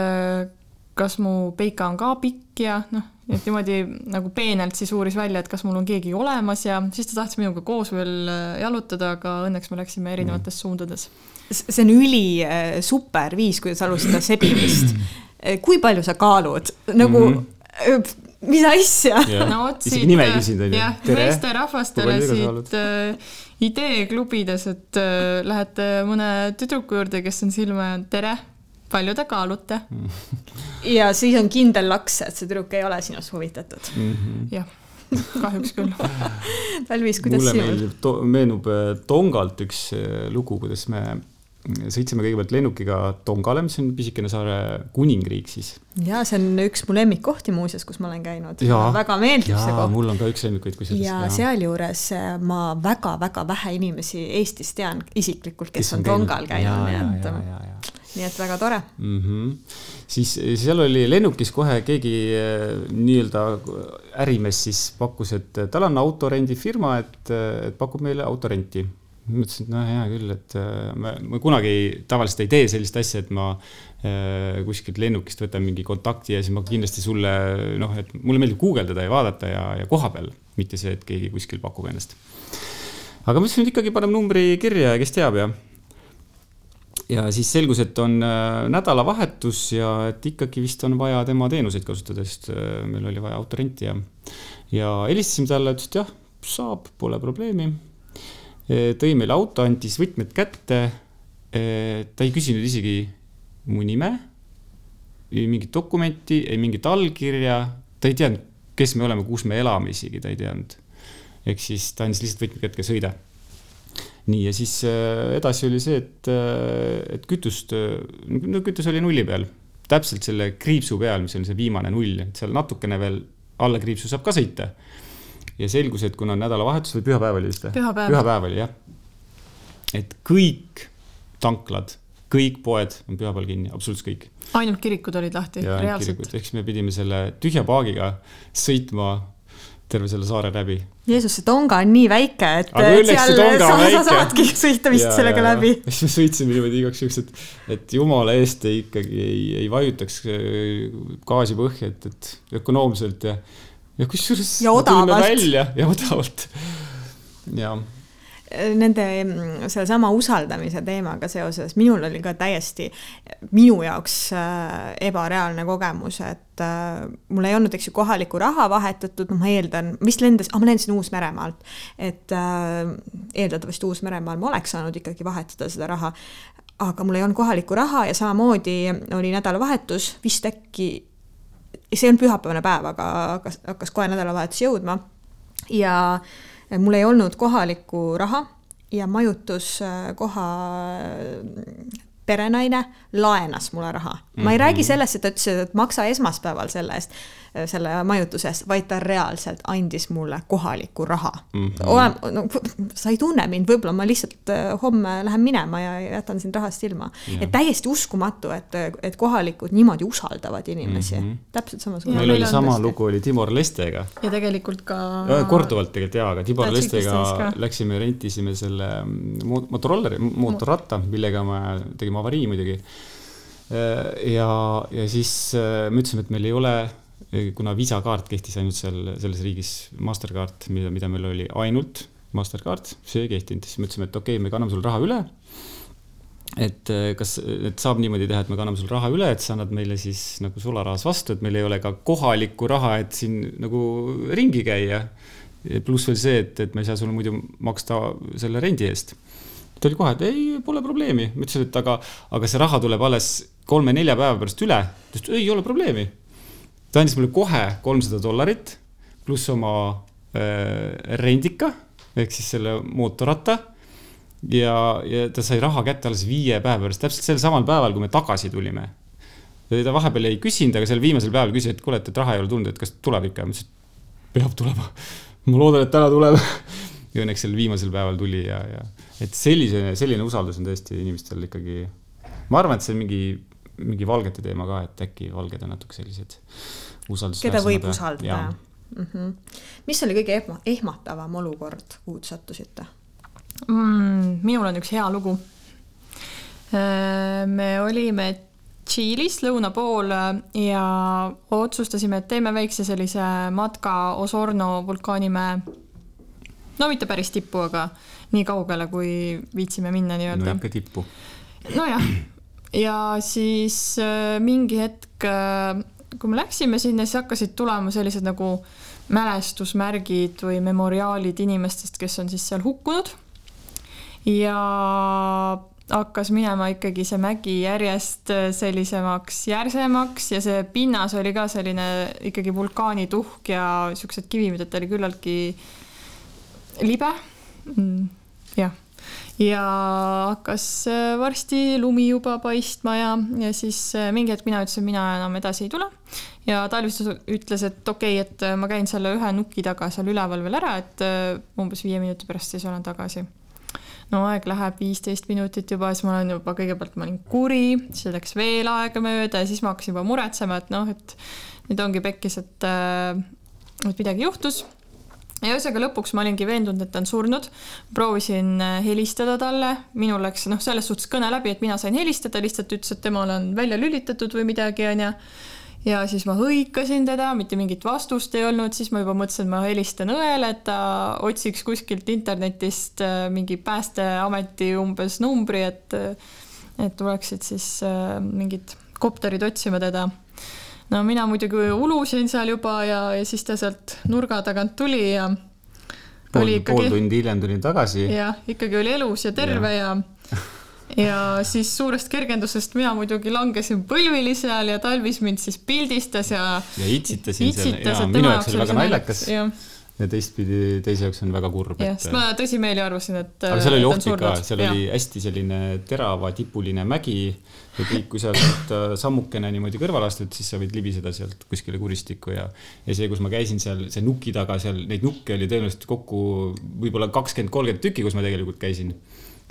kas mu peika on ka pikk ja noh, et niimoodi nagu peenelt siis uuris välja, et kas mul on keegi olemas ja siis ta tahtis minuga koos veel äh, jalutada, aga õnneks me läksime erinevates suundades. see on üli äh, super viis, kuidas alustada sebimist. Äh, kui palju sa kaalud, nagu mm -hmm. mis asja no vot siit. jah, meesterahvastele siit äh, ideeklubides, et äh, lähete mõne tüdruku juurde, kes on silma jäänud, tere palju te kaalute ja siis on kindel laks, et see tüdruk ei ole sinust huvitatud mm -hmm.. jah, kahjuks küll Talvis, kuidas mulle meeldib, meenub äh, Tongalt üks äh, lugu, kuidas me sõitsime kõigepealt lennukiga Tongale, mis on pisikene saare kuningriik siis. ja see on üks mu lemmikkohti muuseas, kus ma olen käinud. väga meeldib ja, see koht. mul on ka üks lemmikuid kusjuures. ja sealjuures äh, ma väga-väga vähe inimesi Eestis tean isiklikult, kes, kes on, on Tongal käinud, nii et nii et väga tore mm. -hmm. siis seal oli lennukis kohe keegi äh, nii-öelda ärimees siis pakkus, et tal on autorendifirma, et, et pakub meile autorenti mõtlesin, et no hea küll, et ma, ma kunagi tavaliselt ei tee sellist asja, et ma äh, kuskilt lennukist võtan mingi kontakti ja siis ma kindlasti sulle noh, et mulle meeldib guugeldada ja vaadata ja, ja koha peal, mitte see, et keegi kuskil pakub ennast. aga mõtlesin, et ikkagi paneme numbri kirja ja kes teab ja ja siis selgus, et on äh, nädalavahetus ja et ikkagi vist on vaja tema teenuseid kasutada, sest äh, meil oli vaja autorenti ja, ja helistasime talle, ütles, et jah, saab, pole probleemi. E, tõi meile auto, andis võtmed kätte. Ta ei küsinud isegi mu nime, mingit dokumenti, ei mingit allkirja, ta ei teadnud, kes me oleme, kus me elame isegi, ta ei teadnud. ehk siis ta andis lihtsalt võtmed kätte, sõida nii, ja siis äh, edasi oli see, et, äh, et kütust, äh, no kütus oli nulli peal, täpselt selle kriipsu peal, mis on see viimane null, et seal natukene veel alla kriipsu saab ka sõita. ja selgus, et kuna nädalavahetus või pühapäev oli vist või? pühapäev, pühapäev oli jah. et kõik tanklad, kõik poed on pühapäeval kinni, absoluutselt kõik. ainult kirikud olid lahti, reaalselt. ehk siis me pidime selle tühja paagiga sõitma terve selle saare läbi. Jeesus, see Tonga on nii väike, et seal sa, sa saadki sõita vist Ja, sellega ja, ja. läbi. siis me sõitsime niimoodi igaks juhuks, et, et jumala eest ei ikkagi ei, ei vajutaks äh, gaasi põhja, et, et ökonoomselt ja, ja kusjuures. Ja odavalt. välja ja odavalt. ja, Nende mm, sellesama usaldamise teemaga seoses minul oli ka täiesti minu jaoks äh, ebareaalne kogemus, et äh, mul ei olnud, eks ju, kohalikku raha vahetatud, noh, ma eeldan, vist lendas, ma lendasin Uus-Meremaalt, et äh, eeldatavasti Uus-Meremaal ma oleks saanud ikkagi vahetada seda raha, aga mul ei olnud kohalikku raha ja samamoodi oli nädalavahetus, vist äkki see ei olnud pühapäevane päev, aga hakkas, hakkas kohe nädalavahetus jõudma. Ja mul ei olnud kohalikku raha ja majutuskoha perenaine laenas mulle raha. ma ei räägi sellest, et ta ütles, et maksa esmaspäeval selle eest, selle majutuse eest, vaid ta reaalselt andis mulle kohalikku raha mm. Mhm. -hmm. No, sa ei tunne mind, võib-olla ma lihtsalt äh, homme lähen minema ja jätan sind rahast ilma. Et täiesti uskumatu, et, et kohalikud niimoodi usaldavad inimesi mm. Mhm. -hmm. täpselt samasugune. meil oli sama tõesti. lugu oli Timor Lestega. ja tegelikult ka. korduvalt tegelikult jaa, aga Timor Lestega läksime, rentisime selle mo- Motorolleri, mootorratta, millega me tegime avarii muidugi. ja, ja siis äh, me ütlesime, et meil ei ole, kuna viisakaart kehtis ainult seal selles riigis, Mastercard, mida, mida meil oli ainult Mastercard, see ei kehtinud, siis me ütlesime, et okei okay,, me kanname sulle raha üle et äh, kas, et saab niimoodi teha, et me kanname sulle raha üle, et sa annad meile siis nagu sularahas vastu, et meil ei ole ka kohalikku raha, et siin nagu ringi käia. pluss veel see, et, et me ei saa sulle muidu maksta selle rendi eest. Ta oli kohe, et ei, pole probleemi, ma ütlesin, et aga, aga see raha tuleb alles kolme-nelja päeva pärast üle. ta ütles, ei ole probleemi. ta andis mulle kohe kolmsada dollarit pluss oma äh, rendika ehk siis selle mootorratta ja, ja ta sai raha kätte alles viie päeva pärast, täpselt sel samal päeval, kui me tagasi tulime. ta vahepeal ei küsinud, aga sel viimasel päeval küsis, et kuule, et, raha ei ole tulnud, et kas tuleb ikka, ma ütlesin, et peab tulema. ma loodan, et täna tuleb. Ja õnneks sel viimasel päeval tuli ja, ja et sellise, selline usaldus on tõesti inimestel ikkagi. ma arvan, et see on mingi, mingi valgete teema ka, et äkki valged on natuke sellised usaldusväärsemad. keda võib usaldada. Mm -hmm. mis oli kõige ehma- ehmatavam olukord, kuhu te sattusite? mm,. minul on üks hea lugu. me olime Tšiilis lõuna pool ja otsustasime, et teeme väikse sellise matka Osorno vulkaanimäe. No mitte päris tippu, aga nii kaugele, kui viitsime minna no nii-öelda ikka tippu. nojah, ja siis äh, mingi hetk, kui me läksime sinna, siis hakkasid tulema sellised nagu mälestusmärgid või memoriaalid inimestest, kes on siis seal hukkunud. ja hakkas minema ikkagi see mägi järjest äh, sellisemaks järsemaks ja see pinnas oli ka selline ikkagi vulkaanituhk ja siuksed kivimid, et ta oli küllaltki libe. jah ja hakkas äh, varsti lumi juba paistma ja, ja siis äh, mingi hetk mina ütlesin, mina enam edasi ei tule. ja Talvist ütles, et okei okay,, et äh, ma käin selle ühe nuki taga seal üleval veel ära, et umbes viie minuti pärast siis olen tagasi. no aeg läheb viisteist minutit juba, siis ma olen juba, kõigepealt ma olin kuri, siis läks veel aega mööda ja siis ma hakkasin juba muretsema, et noh, et nüüd ongi pekkis, et, et midagi juhtus ja ühesõnaga lõpuks ma olingi veendunud, et ta on surnud. proovisin äh, helistada talle, minul läks noh, selles suhtes kõne läbi, et mina sain helistada, lihtsalt ütles, et temal on välja lülitatud või midagi, onju. ja siis ma hõikasin teda, mitte mingit vastust ei olnud, siis ma juba mõtlesin, et ma helistan õele, et ta otsiks kuskilt internetist äh, mingi päästeameti umbes numbri, et, et tuleksid siis äh, mingid kopterid otsima teda no mina muidugi ulusin seal juba ja, ja siis ta sealt nurga tagant tuli ja pool oli, pool ikkagi, tundi hiljem tulin tagasi. jah, ikkagi oli elus ja terve ja ja siis suurest kergendusest mina muidugi langesin põlvili seal ja Talvis mind siis pildistas ja ja itsitasin seal. ja minu jaoks oli väga naljakas jah, ja teistpidi teise jaoks on väga kurb, jah, sest ma tõsimeeli arvasin, et aga seal oli et on ohtlik ka, seal Jah. oli hästi selline teravatipuline mägi ja kõik, kui sa sealt äh, sammukene niimoodi kõrvale astud, siis sa võid libiseda sealt kuskile kuristikku ja ja see, kus ma käisin seal, see nuki taga seal, neid nukke oli tõenäoliselt kokku võib-olla kakskümmend, kolmkümmend tükki, kus ma tegelikult käisin.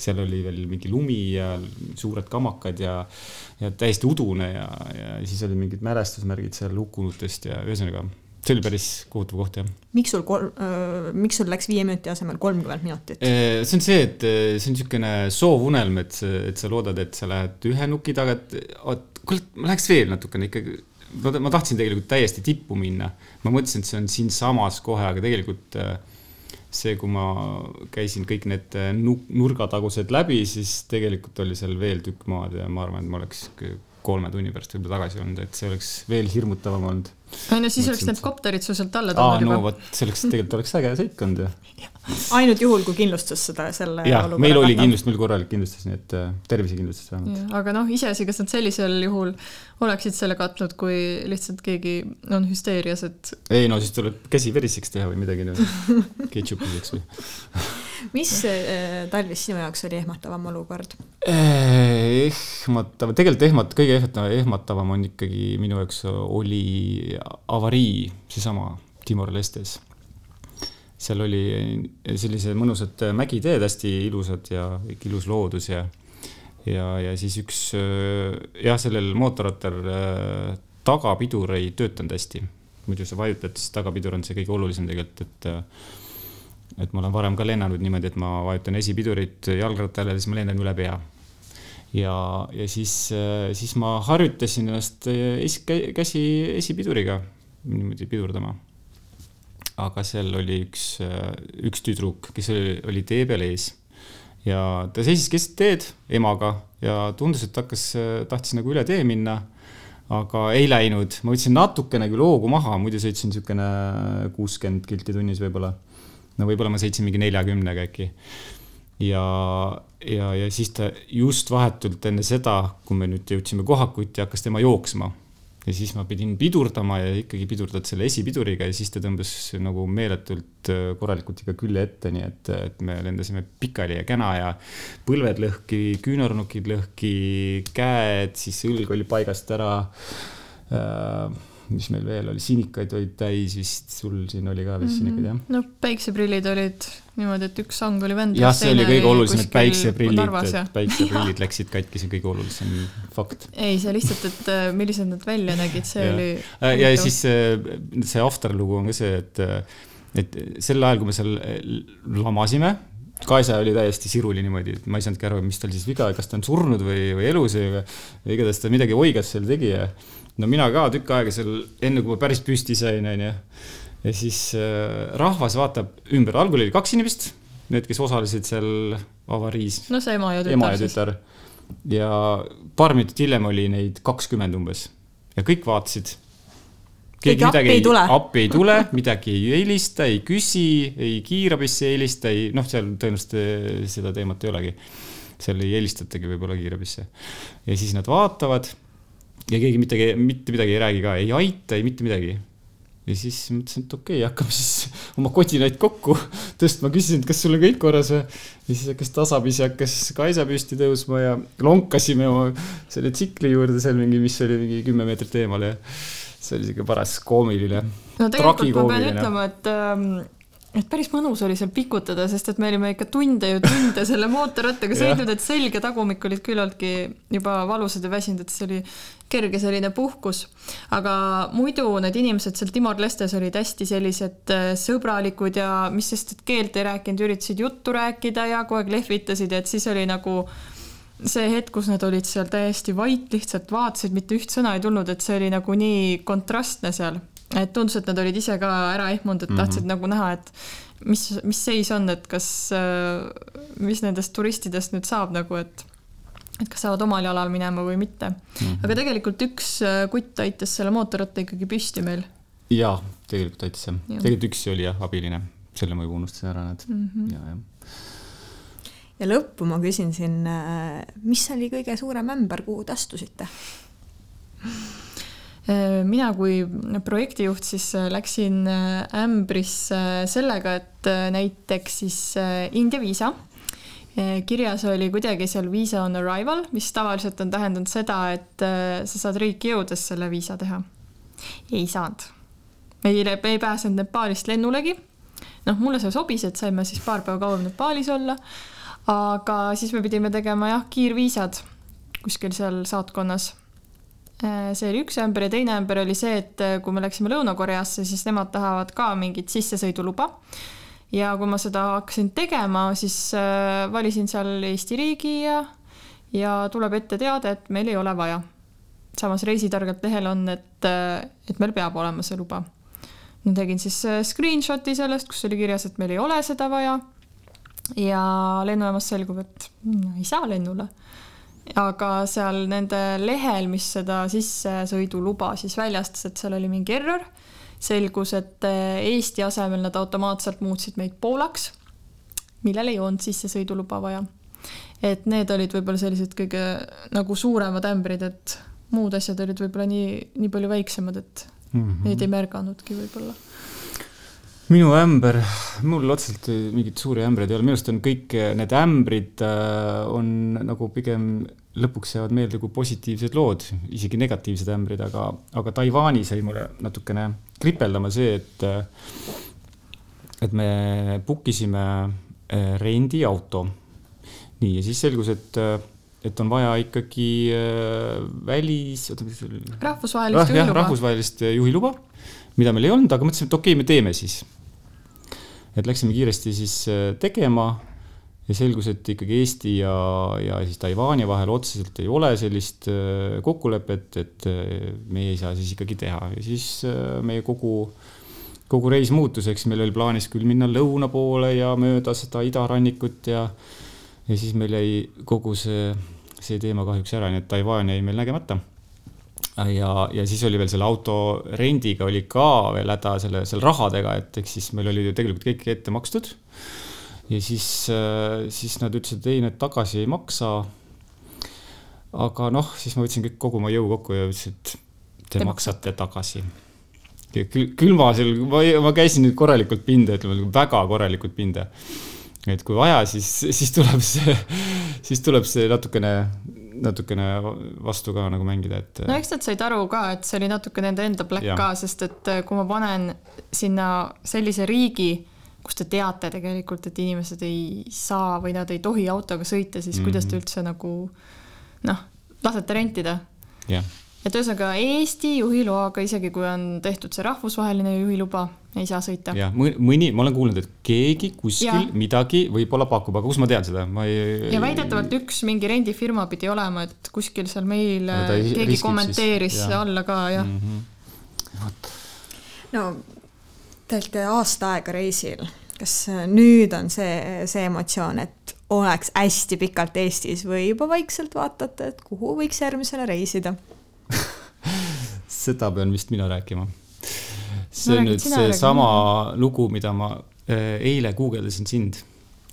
seal oli veel mingi lumi ja suured kamakad ja, ja täiesti udune ja, ja siis olid mingid mälestusmärgid seal hukkunutest ja ühesõnaga see oli päris kohutav koht, jah. miks sul kolm, miks sul läks viie minuti asemel kolmkümmend minutit? see on see, et see on niisugune soovunelm, et, et sa loodad, et sa lähed ühe nuki taga, et oot, kuule, ma läheks veel natukene ikkagi. ma tahtsin tegelikult täiesti tippu minna. ma mõtlesin, et see on siinsamas kohe, aga tegelikult see, kui ma käisin kõik need nurgatagused läbi, siis tegelikult oli seal veel tükk maad ja ma arvan, et ma oleks kolme tunni pärast võib-olla tagasi olnud, et see oleks veel hirmutavam olnud. ju, siis oleks need kopterid su sealt alla tulnud juba. no vot, see oleks, tegelikult oleks äge sõit olnud ju. ainult juhul, kui kindlustus seda, selle jah, meil oli kindlust, meil korralik kindlustus, nii et äh, tervisekindlustus vähemalt. aga noh, iseasi, kas nad sellisel juhul oleksid selle katnud, kui lihtsalt keegi on hüsteerias, et ei no siis tuleb käsi veriseks teha või midagi, ketšupiseks või mis äh, talvis sinu jaoks oli ehmatavam olukord? Äh, ehmatav, tegelikult ehmat-, kõige ehmatavam, ehmatavam on ikkagi minu jaoks oli avarii, seesama Timor-Lestes. seal oli sellised mõnusad mägiteed, hästi ilusad ja ilus loodus ja, ja, ja siis üks jah, sellel mootorrattal tagapidur ei töötanud hästi. muidu sa vajutad, siis tagapidur on see kõige olulisem tegelikult, et et ma olen varem ka lennanud niimoodi, et ma vajutan esipidurit jalgrattale, siis ma lendan üle pea. ja, ja siis, siis ma harjutasin ennast es, käsi esipiduriga niimoodi pidurdama. aga seal oli üks, üks tüdruk, kes oli, oli tee peal ees ja ta seisis keset teed emaga ja tundus, et hakkas, tahtis nagu üle tee minna aga ei läinud, ma võtsin natukene küll hoogu maha, muidu sõitsin niisugune kuuskümmend kilti tunnis võib-olla no võib-olla ma sõitsin mingi neljakümnega äkki. ja, ja, ja siis ta just vahetult enne seda, kui me nüüd jõudsime Kohakuti, hakkas tema jooksma. ja siis ma pidin pidurdama ja ikkagi pidurdad selle esipiduriga ja siis ta tõmbas nagu meeletult äh, korralikult ikka külje ette, nii et, et me lendasime pikali ja käna ja põlved lõhki, küünarnukid lõhki, käed, siis õlg oli paigast ära äh, mis meil veel oli, sinikaid olid täis vist, sul siin oli ka vist mm -hmm. sinikaid, jah? no päikseprillid olid niimoodi, et üks sang oli vendas. jah, see oli kõige olulisem, et päikseprillid, et päikseprillid läksid katki, see on kõige olulisem fakt. ei, see lihtsalt, et äh, millised nad välja nägid, see ja. oli. Äh, ja siis see, see afterlugu on ka see, et, et sel ajal, kui me seal lamasime Kaisa oli täiesti siruli niimoodi, et ma ei saanudki aru, mis tal siis viga, kas ta on surnud või, või elus või igatahes ta midagi oigas seal tegi ja no mina ka tükk aega seal, enne kui ma päris püsti sain, onju. ja siis äh, rahvas vaatab ümber, algul oli kaks inimest, need, kes osalesid seal avariis. no see ema ja tütar. ema ja tütar. ja paar minutit hiljem oli neid kakskümmend umbes ja kõik vaatasid. keegi appi ei tule. appi ei tule, midagi ei helista, ei küsi, ei kiirabisse ei helista, ei noh, seal tõenäoliselt äh, seda teemat ei olegi. seal ei helistatagi võib-olla kiirabisse. ja siis nad vaatavad ja keegi mitte, mitte midagi ei räägi ka, ei aita, ei mitte midagi. ja siis mõtlesin, et okei okay,, hakkame siis oma kodinaid kokku tõstma, küsisin, et kas sul on kõik korras või. ja siis hakkas tasapisi hakkas Kaisa püsti tõusma ja lonkasime oma selle tsikli juurde seal mingi, mis oli mingi kümme meetrit eemal ja see oli siuke paras koomiline. no tegelikult ma pean ütlema, et ähm, et päris mõnus oli seal pikutada, sest et me olime ikka tunde ju tunde selle mootorrattaga sõitnud, et selg ja tagumik olid küllaltki juba valusad ja väsinud, et see oli kerge selline puhkus. aga muidu need inimesed seal Timor-Lestes olid hästi sellised äh, sõbralikud ja mis sest, et keelt ei rääkinud, üritasid juttu rääkida ja kogu aeg lehvitasid, et siis oli nagu see hetk, kus nad olid seal täiesti vait, lihtsalt vaatasid, mitte üht sõna ei tulnud, et see oli nagu nii kontrastne seal et tundus, et nad olid ise ka ära ehmunud, et tahtsid mm -hmm. nagu näha, et mis, mis seis on, et kas, mis nendest turistidest nüüd saab nagu, et et kas saavad omal jalal minema või mitte mm. -hmm. aga tegelikult üks kutt aitas selle mootorratta ikkagi püsti meil. jaa, tegelikult aitas jah ja., tegelikult üks oli jah, abiline, selle ma juba unustasin ära, näed mm, -hmm. ja, jah ja lõppu ma küsin siin, mis oli kõige suurem ämber, kuhu te astusite? Äh, mina kui projektijuht siis äh, läksin äh, ämbrisse sellega, et näiteks siis India viisa kirjas oli kuidagi seal visa on arrival, mis tavaliselt on tähendanud seda, et sa saad riiki jõudes selle viisa teha. ei saanud. me ei pääsenud Nepaalist lennulegi. noh, mulle see sobis, et saime siis paar päeva kauem Nepaalis olla. aga siis me pidime tegema jah, kiirviisad kuskil seal saatkonnas see oli üks ämber ja teine ämber oli see, et äh, kui me läksime Lõuna-Koreasse, siis nemad tahavad ka mingit sissesõiduluba. ja kui ma seda hakkasin tegema, siis äh, valisin seal Eesti riigi ja, ja tuleb ette teade, et meil ei ole vaja. samas reisitargalt lehel on, et, et meil peab olema see luba. ma tegin siis screenshot'i sellest, kus oli kirjas, et meil ei ole seda vaja. ja lennujaamas selgub, et no, ei saa lennule aga seal nende lehel, mis seda sissesõiduluba siis väljastas, et seal oli mingi error, selgus, et eh, Eesti asemel nad automaatselt muutsid meid Poolaks, millel ei olnud sissesõiduluba vaja. et need olid võib-olla sellised kõige nagu suuremad ämbrid, et muud asjad olid võib-olla nii, nii palju väiksemad, et mm -hmm. neid ei märganudki võib-olla minu ämber, mul otseselt mingeid suuri ämbreid ei ole, minu arust on kõik need ämbrid äh, on nagu pigem lõpuks jäävad meelde kui positiivsed lood, isegi negatiivsed ämbrid, aga, aga Taiwanis jäi mulle natukene kripeldama see, et et me book isime rendiauto. nii, ja siis selgus, et, et on vaja ikkagi välis, oota, mis see oli? rahvusvahelist ah, juhiluba. rahvusvahelist juhiluba, mida meil ei olnud, aga mõtlesime, et okei okay,, me teeme siis et läksime kiiresti siis äh, tegema ja selgus, et ikkagi Eesti ja, ja siis Taiwan'i vahel otseselt ei ole sellist äh, kokkulepet, et äh, meie ei saa siis ikkagi teha. Ja siis meie kogu, kogu reis muutus, eks meil oli plaanis küll minna lõuna poole ja mööda seda idarannikut ja, ja siis meil jäi kogu see, see teema kahjuks ära, nii et Taiwan jäi meil nägemata ja, ja siis oli veel selle auto rendiga oli ka veel häda selle, selle rahadega, et ehk siis meil oli ju tegelikult kõik ette makstud. ja siis, äh, siis nad ütlesid, et ei, need tagasi ei maksa. aga noh, siis ma võtsin kõik kogu oma jõu kokku ja ütlesin, et te, te maksate tagasi. külma seal, ma, ma käisin nüüd korralikult pinda, ütleme väga korralikult pinda et kui vaja, siis, siis tuleb see, siis tuleb see natukene natukene vastu ka nagu mängida, et. no eks nad said aru ka, et see oli natuke nende enda pläkk ka, sest et äh, kui ma panen sinna sellise riigi, kus te teate tegelikult, et inimesed ei saa või nad ei tohi autoga sõita, siis mm -hmm. kuidas te üldse nagu noh, lasete rentida? jah et ühesõnaga Eesti juhiloaga, isegi kui on tehtud see rahvusvaheline juhiluba, ei saa sõita. jah, mõni, ma olen kuulnud, et keegi kuskil ja. midagi võib-olla pakub, aga kus ma tean seda, ma ei. ja väidetavalt üks mingi rendifirma pidi olema, et kuskil seal meil no, keegi kommenteeris siis, alla ka, jah mm. -hmm. no te olete aasta aega reisil, kas nüüd on see, see emotsioon, et oleks hästi pikalt Eestis või juba vaikselt vaatate, et kuhu võiks järgmisena reisida? seda pean vist mina rääkima. see on nüüd seesama lugu, mida ma äh, eile guugeldasin sind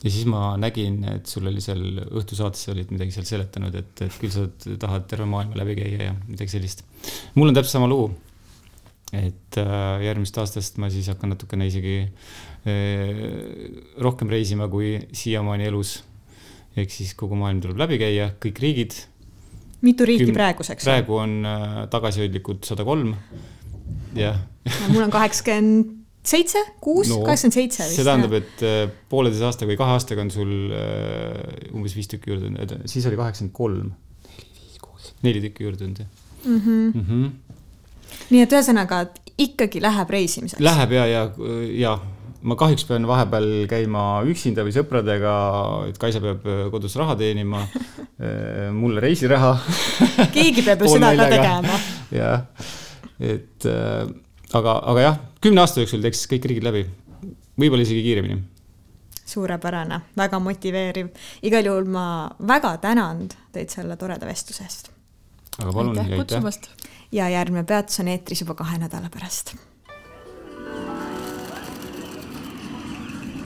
ja siis ma nägin, et sul oli seal õhtusaates olid midagi seal seletanud, et, et küll sa tahad terve maailma läbi käia ja midagi sellist. mul on täpselt sama lugu. et äh, järgmisest aastast ma siis hakkan natukene isegi äh, rohkem reisima kui siiamaani elus. ehk siis kogu maailm tuleb läbi käia, kõik riigid mitu riiki Küm... praeguseks? praegu on äh, tagasihoidlikud sada kolm, jah. mul on kaheksakümmend seitse, kuus, kaheksakümmend seitse vist. see tähendab, et äh, pooleteise aastaga või kahe aastaga on sul äh, umbes viis tükki juurde tulnud, siis oli kaheksakümmend kolm. neli, tükki juurde tulnud, jah mm. -hmm. Mm -hmm. nii et ühesõnaga, ikkagi läheb reisimiseks? Läheb ja, ja, ja ma kahjuks pean vahepeal käima üksinda või sõpradega, et Kaisa peab äh, kodus raha teenima äh, mulle reisiraha keegi peab ju seda ka tegema. jah, et äh, aga, aga jah, kümne aasta jooksul teeks kõik riigid läbi, võib-olla isegi kiiremini. suurepärane, väga motiveeriv. igal juhul ma väga tänan teid selle toreda vestluse eest. aga palun aitäh kutsumast. ja järgmine peatus on eetris juba kahe nädala pärast